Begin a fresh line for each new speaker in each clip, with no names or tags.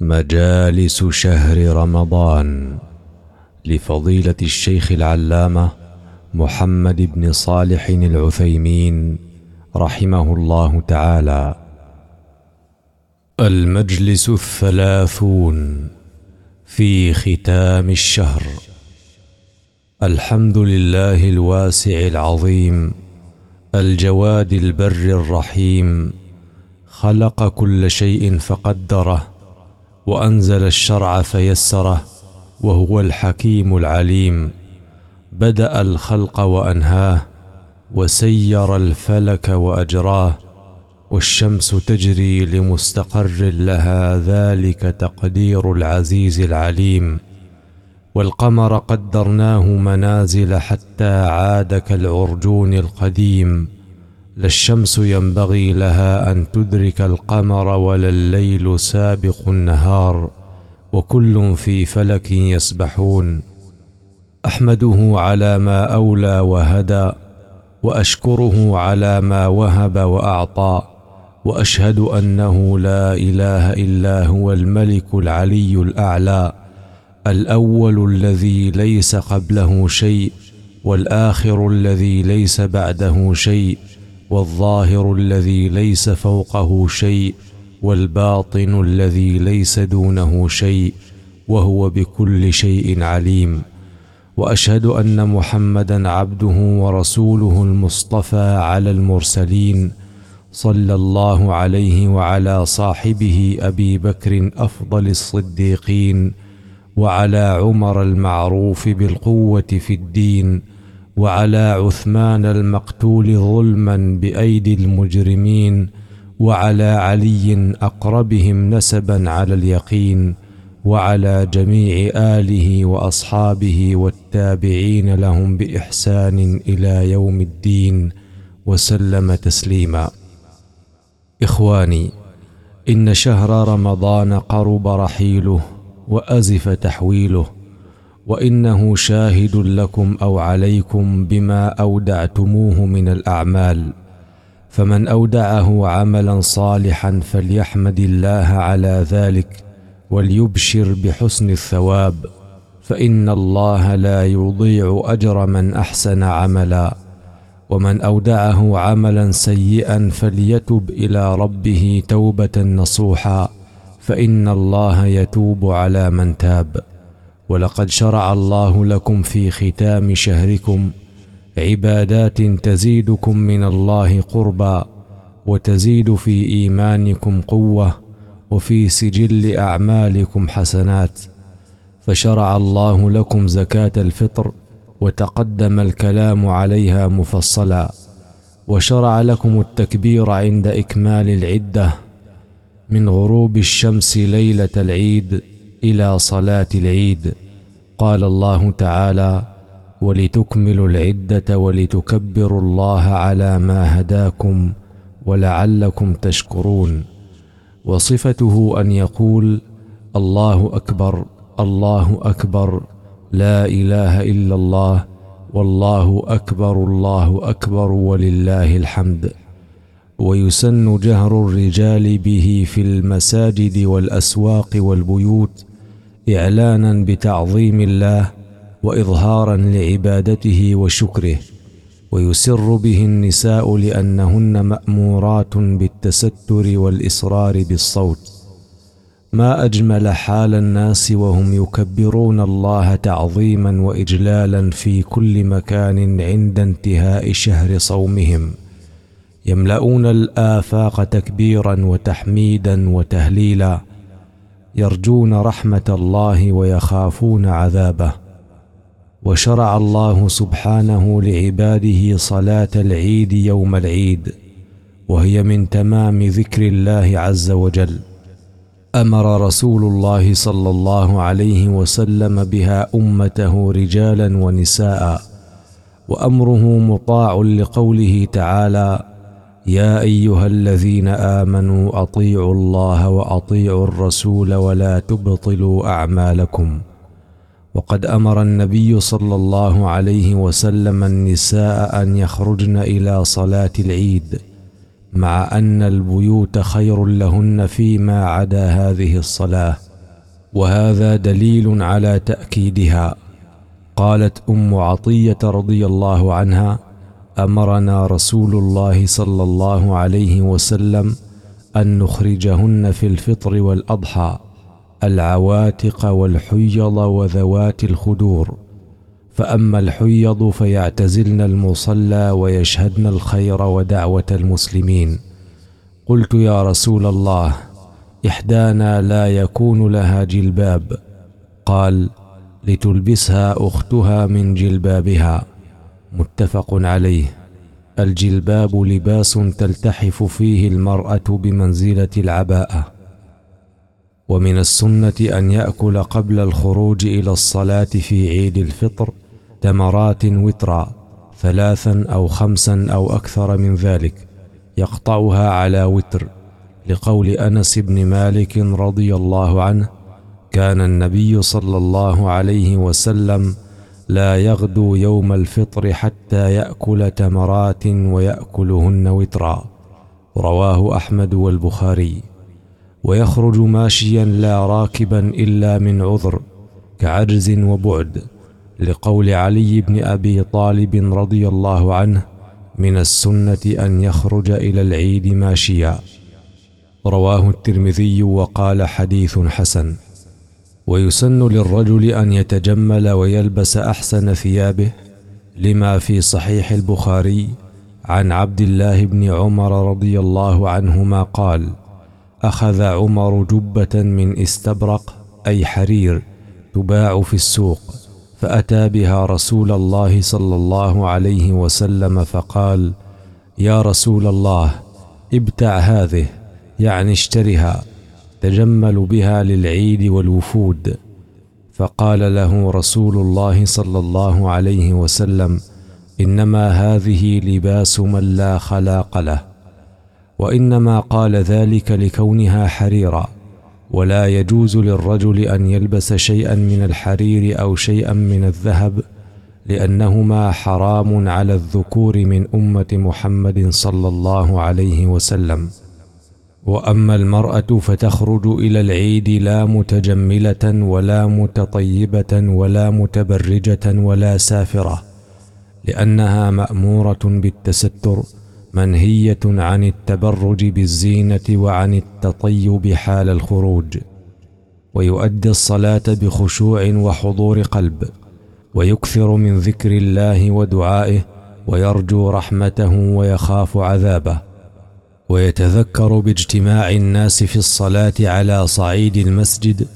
مجالس شهر رمضان لفضيلة الشيخ العلامة محمد بن صالح العثيمين رحمه الله تعالى. المجلس الثلاثون في ختام الشهر. الحمد لله الواسع العظيم الجواد البر الرحيم خلق كل شيء فقدره وأنزل الشرع فيسره وهو الحكيم العليم. بدأ الخلق وأنهاه وسير الفلك وأجراه والشمس تجري لمستقر لها ذلك تقدير العزيز العليم. والقمر قدرناه منازل حتى عاد كالعرجون القديم. لا الشمس ينبغي لها أن تدرك القمر ولا الليل سابق النهار وكل في فلك يسبحون. أحمده على ما أولى وهدى وأشكره على ما وهب وأعطى وأشهد أنه لا إله إلا هو الملك العلي الأعلى الأول الذي ليس قبله شيء والآخر الذي ليس بعده شيء. والظاهر الذي ليس فوقه شيء والباطن الذي ليس دونه شيء وهو بكل شيء عليم. وأشهد أن محمدا عبده ورسوله المصطفى على المرسلين صلى الله عليه وعلى صاحبه أبي بكر أفضل الصديقين وعلى عمر المعروف بالقوة في الدين وعلى عثمان المقتول ظلما بأيدي المجرمين وعلى علي أقربهم نسبا على اليقين وعلى جميع آله وأصحابه والتابعين لهم بإحسان إلى يوم الدين وسلم تسليما. إخواني إن شهر رمضان قرب رحيله وأزف تحويله وإنه شاهد لكم أو عليكم بما أودعتموه من الأعمال. فمن أودعه عملا صالحا فليحمد الله على ذلك وليبشر بحسن الثواب. فإن الله لا يضيع أجر من أحسن عملا. ومن أودعه عملا سيئا فليتب إلى ربه توبة نصوحا. فإن الله يتوب على من تاب. ولقد شرع الله لكم في ختام شهركم عبادات تزيدكم من الله قربا وتزيد في إيمانكم قوة وفي سجل أعمالكم حسنات. فشرع الله لكم زكاة الفطر وتقدم الكلام عليها مفصلا. وشرع لكم التكبير عند إكمال العدة من غروب الشمس ليلة العيد إلى صلاة العيد. قال الله تعالى ولتكملوا العدة ولتكبروا الله على ما هداكم ولعلكم تشكرون. وصفته أن يقول الله أكبر الله أكبر لا إله إلا الله والله أكبر الله أكبر ولله الحمد. ويسن جهر الرجال به في المساجد والأسواق والبيوت إعلانا بتعظيم الله وإظهارا لعبادته وشكره. ويسر به النساء لأنهن مأمورات بالتستر والإصرار بالصوت. ما أجمل حال الناس وهم يكبرون الله تعظيما وإجلالا في كل مكان عند انتهاء شهر صومهم. يملؤون الآفاق تكبيرا وتحميدا وتهليلا يرجون رحمة الله ويخافون عذابه. وشرع الله سبحانه لعباده صلاة العيد يوم العيد وهي من تمام ذكر الله عز وجل. أمر رسول الله صلى الله عليه وسلم بها أمته رجالا ونساء وأمره مطاع لقوله تعالى يا أيها الذين آمنوا أطيعوا الله وأطيعوا الرسول ولا تبطلوا أعمالكم. وقد أمر النبي صلى الله عليه وسلم النساء أن يخرجن إلى صلاة العيد مع أن البيوت خير لهن فيما عدا هذه الصلاة وهذا دليل على تأكيدها. قالت أم عطية رضي الله عنها أمرنا رسول الله صلى الله عليه وسلم أن نخرجهن في الفطر والأضحى العواتق والحيض وذوات الخدور. فأما الحيض فيعتزلن المصلى ويشهدن الخير ودعوة المسلمين. قلت يا رسول الله إحدانا لا يكون لها جلباب. قال لتلبسها أختها من جلبابها. متفق عليه. الجلباب لباس تلتحف فيه المرأة بمنزلة العباءه ومن السنة أن يأكل قبل الخروج إلى الصلاة في عيد الفطر تمرات وترا ثلاثا أو خمسا أو أكثر من ذلك يقطعها على وتر. لقول أنس بن مالك رضي الله عنه كان النبي صلى الله عليه وسلم لا يغدو يوم الفطر حتى يأكل تمرات ويأكلهن وترا. رواه أحمد والبخاري. ويخرج ماشيا لا راكبا إلا من عذر كعجز وبعد لقول علي بن أبي طالب رضي الله عنه من السنة أن يخرج إلى العيد ماشيا. رواه الترمذي وقال حديث حسن. ويسن للرجل أن يتجمل ويلبس أحسن ثيابه لما في صحيح البخاري عن عبد الله بن عمر رضي الله عنهما قال أخذ عمر جبة من استبرق أي حرير تباع في السوق فأتى بها رسول الله صلى الله عليه وسلم فقال يا رسول الله ابتع هذه يعني اشترها. تجمل بها للعيد والوفود. فقال له رسول الله صلى الله عليه وسلم إنما هذه لباس من لا خلاق له وإنما قال ذلك لكونها حريرا ولا يجوز للرجل أن يلبس شيئا من الحرير أو شيئا من الذهب لأنهما حرام على الذكور من أمة محمد صلى الله عليه وسلم. وأما المرأة فتخرج إلى العيد لا متجملة ولا متطيبة ولا متبرجة ولا سافرة لأنها مأمورة بالتستر منهية عن التبرج بالزينة وعن التطيب حال الخروج. ويؤدي الصلاة بخشوع وحضور قلب ويكثر من ذكر الله ودعائه ويرجو رحمته ويخاف عذابه. ويتذكر باجتماع الناس في الصلاة على صعيد المسجد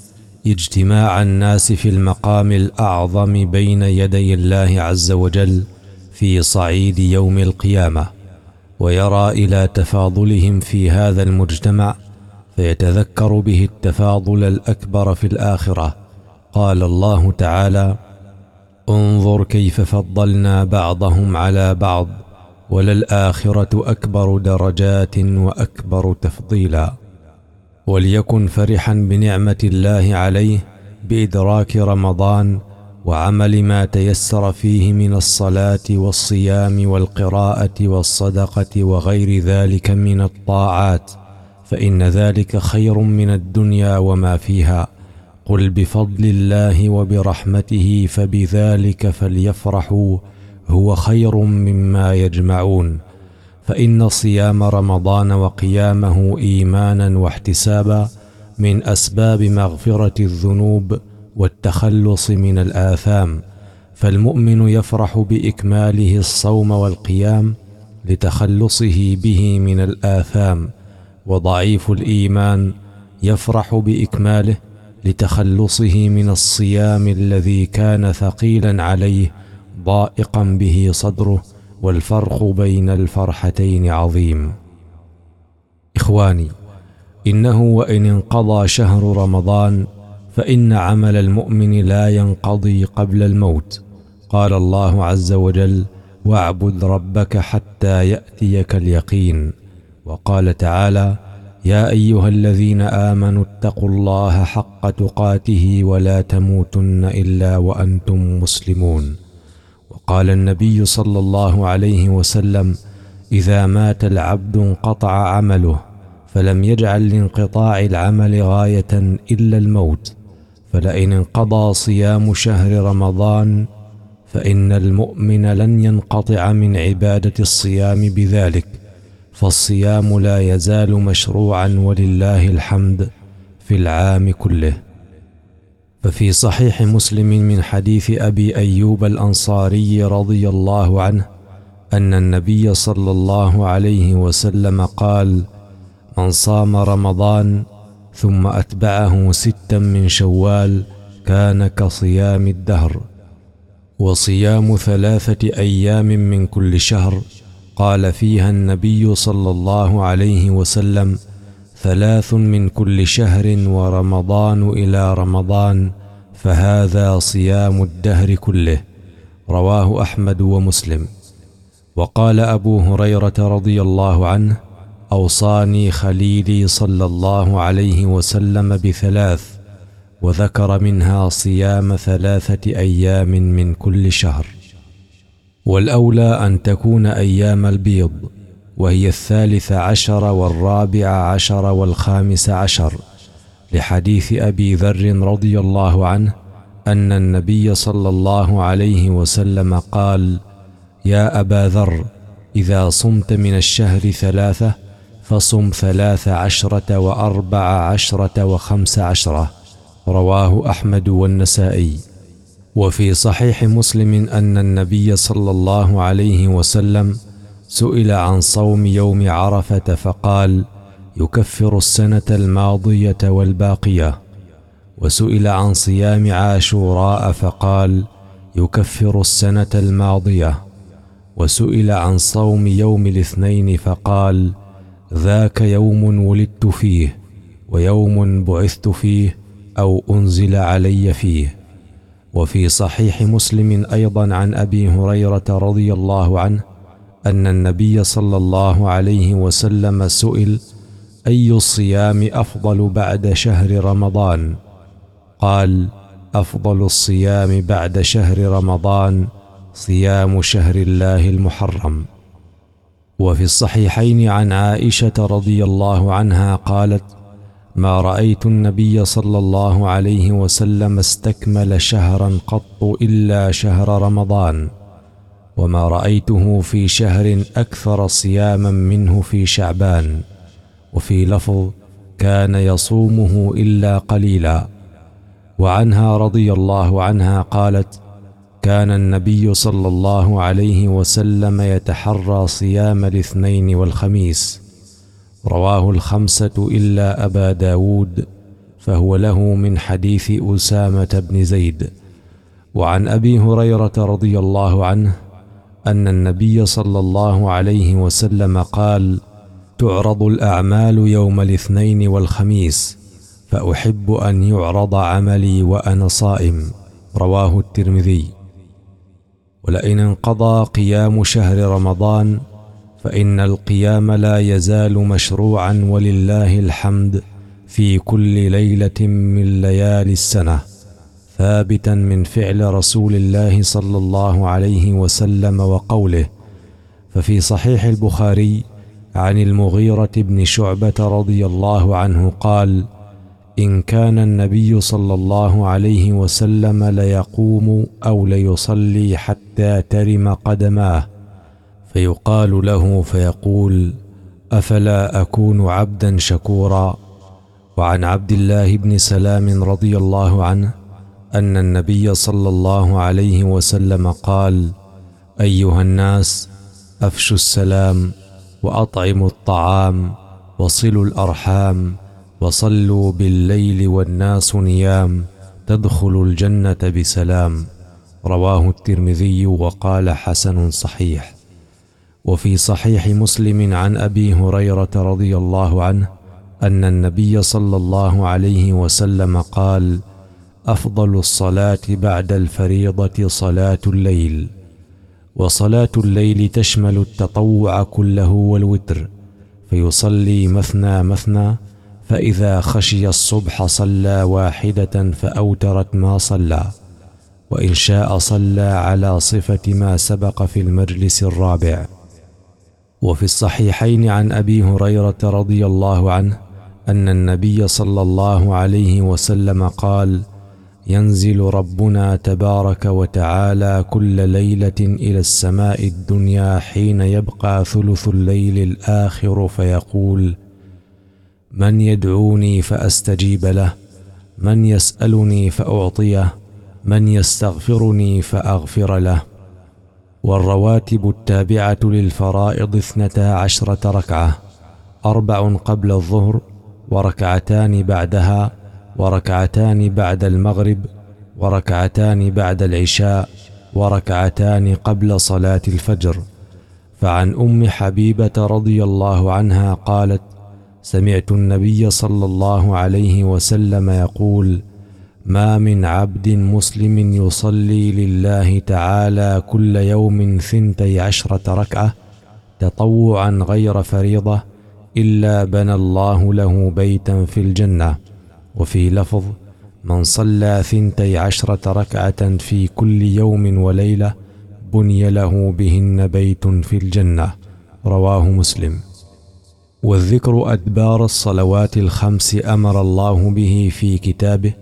اجتماع الناس في المقام الأعظم بين يدي الله عز وجل في صعيد يوم القيامة. ويرى إلى تفاضلهم في هذا المجتمع فيتذكر به التفاضل الأكبر في الآخرة. قال الله تعالى انظر كيف فضلنا بعضهم على بعض وللآخرة أكبر درجات وأكبر تفضيلا. وليكن فرحا بنعمة الله عليه بإدراك رمضان وعمل ما تيسر فيه من الصلاة والصيام والقراءة والصدقة وغير ذلك من الطاعات فإن ذلك خير من الدنيا وما فيها. قل بفضل الله وبرحمته فبذلك فليفرحوا هو خير مما يجمعون فإن صيام رمضان وقيامه إيمانا واحتسابا من أسباب مغفرة الذنوب والتخلص من الآثام فالمؤمن يفرح بإكماله الصوم والقيام لتخلصه به من الآثام وضعيف الإيمان يفرح بإكماله لتخلصه من الصيام الذي كان ثقيلا عليه ضائقا به صدره والفرق بين الفرحتين عظيم. إخواني إنه وإن انقضى شهر رمضان فإن عمل المؤمن لا ينقضي قبل الموت. قال الله عز وجل واعبد ربك حتى يأتيك اليقين وقال تعالى يا أيها الذين آمنوا اتقوا الله حق تقاته ولا تموتن إلا وأنتم مسلمون وقال النبي صلى الله عليه وسلم إذا مات العبد انقطع عمله فلم يجعل لانقطاع العمل غاية إلا الموت فلئن انقضى صيام شهر رمضان فإن المؤمن لن ينقطع من عبادة الصيام بذلك فالصيام لا يزال مشروعا ولله الحمد في العام كله. ففي صحيح مسلم من حديث أبي أيوب الأنصاري رضي الله عنه أن النبي صلى الله عليه وسلم قال من صام رمضان ثم أتبعه ستا من شوال كان كصيام الدهر وصيام ثلاثة أيام من كل شهر قال فيها النبي صلى الله عليه وسلم ثلاث من كل شهر ورمضان إلى رمضان فهذا صيام الدهر كله. رواه أحمد ومسلم. وقال أبو هريرة رضي الله عنه أوصاني خليلي صلى الله عليه وسلم بثلاث وذكر منها صيام ثلاثة أيام من كل شهر. والأولى أن تكون أيام البيض. وهي الثالث عشر والرابع عشر والخامس عشر لحديث أبي ذر رضي الله عنه أن النبي صلى الله عليه وسلم قال يا أبا ذر إذا صمت من الشهر ثلاثة فصم ثلاث عشرة وأربع عشرة وخمس عشره رواه أحمد والنسائي. وفي صحيح مسلم أن النبي صلى الله عليه وسلم سئل عن صوم يوم عرفة فقال يكفر السنة الماضية والباقية. وسئل عن صيام عاشوراء فقال يكفر السنة الماضية. وسئل عن صوم يوم الاثنين فقال ذاك يوم ولدت فيه ويوم بعثت فيه أو أنزل علي فيه. وفي صحيح مسلم أيضا عن أبي هريرة رضي الله عنه أن النبي صلى الله عليه وسلم سئل أي الصيام أفضل بعد شهر رمضان؟ قال أفضل الصيام بعد شهر رمضان صيام شهر الله المحرم. وفي الصحيحين عن عائشة رضي الله عنها قالت ما رأيت النبي صلى الله عليه وسلم استكمل شهرا قط إلا شهر رمضان. وما رأيته في شهر أكثر صياما منه في شعبان وفي لفظ كان يصومه إلا قليلا. وعنها رضي الله عنها قالت كان النبي صلى الله عليه وسلم يتحرى صيام الاثنين والخميس. رواه الخمسة إلا أبا داود فهو له من حديث أسامة بن زيد. وعن أبي هريرة رضي الله عنه أن النبي صلى الله عليه وسلم قال تعرض الأعمال يوم الاثنين والخميس فأحب أن يعرض عملي وأنا صائم. رواه الترمذي. ولئن انقضى قيام شهر رمضان فإن القيام لا يزال مشروعا ولله الحمد في كل ليلة من ليالي السنة. ثابتا من فعل رسول الله صلى الله عليه وسلم وقوله ففي صحيح البخاري عن المغيرة بن شعبة رضي الله عنه قال إن كان النبي صلى الله عليه وسلم ليقوم أو ليصلي حتى ترم قدماه فيقال له فيقول أفلا أكون عبدا شكورا؟ وعن عبد الله بن سلام رضي الله عنه أن النبي صلى الله عليه وسلم قال أيها الناس أفشوا السلام وأطعموا الطعام وصلوا الأرحام وصلوا بالليل والناس نيام تدخلوا الجنة بسلام. رواه الترمذي وقال حسن صحيح. وفي صحيح مسلم عن أبي هريرة رضي الله عنه أن النبي صلى الله عليه وسلم قال أفضل الصلاة بعد الفريضة صلاة الليل. وصلاة الليل تشمل التطوع كله والوتر فيصلي مثنى مثنى فإذا خشي الصبح صلى واحدة فأوترت ما صلى. وإن شاء صلى على صفة ما سبق في المجلس الرابع. وفي الصحيحين عن أبي هريرة رضي الله عنه أن النبي صلى الله عليه وسلم قال ينزل ربنا تبارك وتعالى كل ليلة إلى السماء الدنيا حين يبقى ثلث الليل الآخر فيقول من يدعوني فأستجيب له من يسألني فأعطيه من يستغفرني فأغفر له. والرواتب التابعة للفرائض اثنتا عشرة ركعة أربع قبل الظهر وركعتان بعدها وركعتان بعد المغرب وركعتان بعد العشاء وركعتان قبل صلاة الفجر. فعن أم حبيبة رضي الله عنها قالت سمعت النبي صلى الله عليه وسلم يقول ما من عبد مسلم يصلي لله تعالى كل يوم ثنتي عشرة ركعة تطوعا غير فريضة إلا بنى الله له بيتا في الجنة. وفي لفظ من صلى ثنتي عشرة ركعة في كل يوم وليلة بني له بهن بيت في الجنة رواه مسلم. والذكر أدبار الصلوات الخمس أمر الله به في كتابه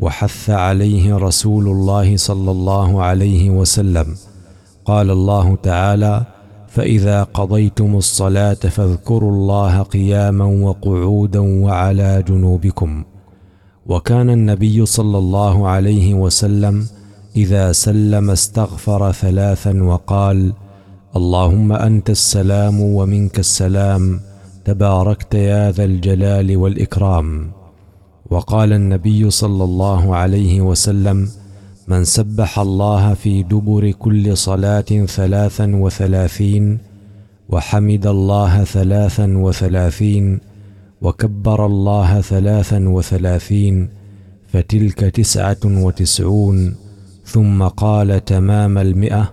وحث عليه رسول الله صلى الله عليه وسلم. قال الله تعالى فإذا قضيتم الصلاة فاذكروا الله قياما وقعودا وعلى جنوبكم وكان النبي صلى الله عليه وسلم إذا سلم استغفر ثلاثا وقال اللهم أنت السلام ومنك السلام تباركت يا ذا الجلال والإكرام. وقال النبي صلى الله عليه وسلم من سبح الله في دبر كل صلاة ثلاثا وثلاثين وحمد الله ثلاثا وثلاثين وكبر الله ثلاثا وثلاثين فتلك تسعة وتسعون ثم قال تمام المئة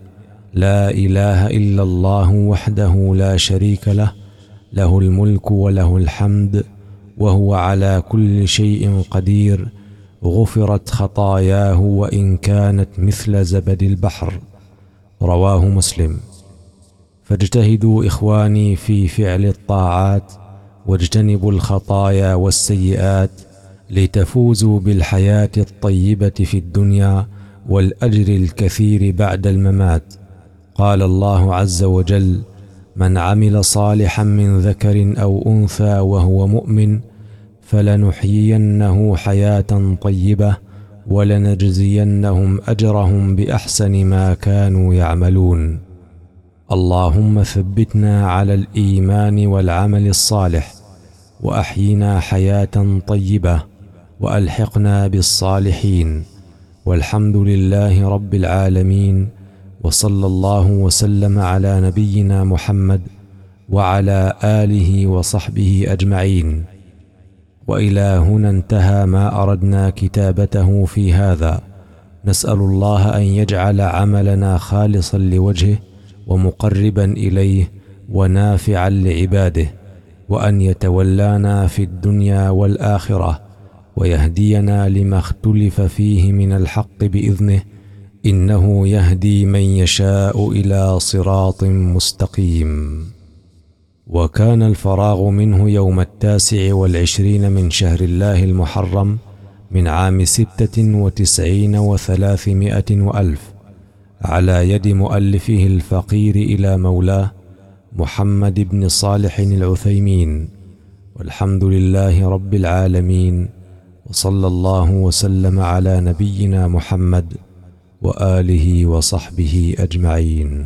لا إله إلا الله وحده لا شريك له له الملك وله الحمد وهو على كل شيء قدير غفرت خطاياه وإن كانت مثل زبد البحر. رواه مسلم. فاجتهدوا إخواني في فعل الطاعات واجتنبوا الخطايا والسيئات لتفوزوا بالحياة الطيبة في الدنيا والأجر الكثير بعد الممات. قال الله عز وجل من عمل صالحا من ذكر أو أنثى وهو مؤمن فلنحيينه حياة طيبة ولنجزينهم أجرهم بأحسن ما كانوا يعملون. اللهم ثبتنا على الإيمان والعمل الصالح وأحينا حياة طيبة وألحقنا بالصالحين. والحمد لله رب العالمين وصلى الله وسلم على نبينا محمد وعلى آله وصحبه أجمعين. والى هنا انتهى ما أردنا كتابته في هذا. نسأل الله أن يجعل عملنا خالصا لوجهه ومقربا إليه ونافعا لعباده وأن يتولانا في الدنيا والآخرة ويهدينا لما اختلف فيه من الحق بإذنه إنه يهدي من يشاء إلى صراط مستقيم. وكان الفراغ منه يوم التاسع والعشرين من شهر الله المحرم من عام ستة وتسعين وثلاثمائة وألف على يد مؤلفه الفقير إلى مولاه محمد بن صالح العثيمين والحمد لله رب العالمين وصلى الله وسلم على نبينا محمد وآله وصحبه أجمعين.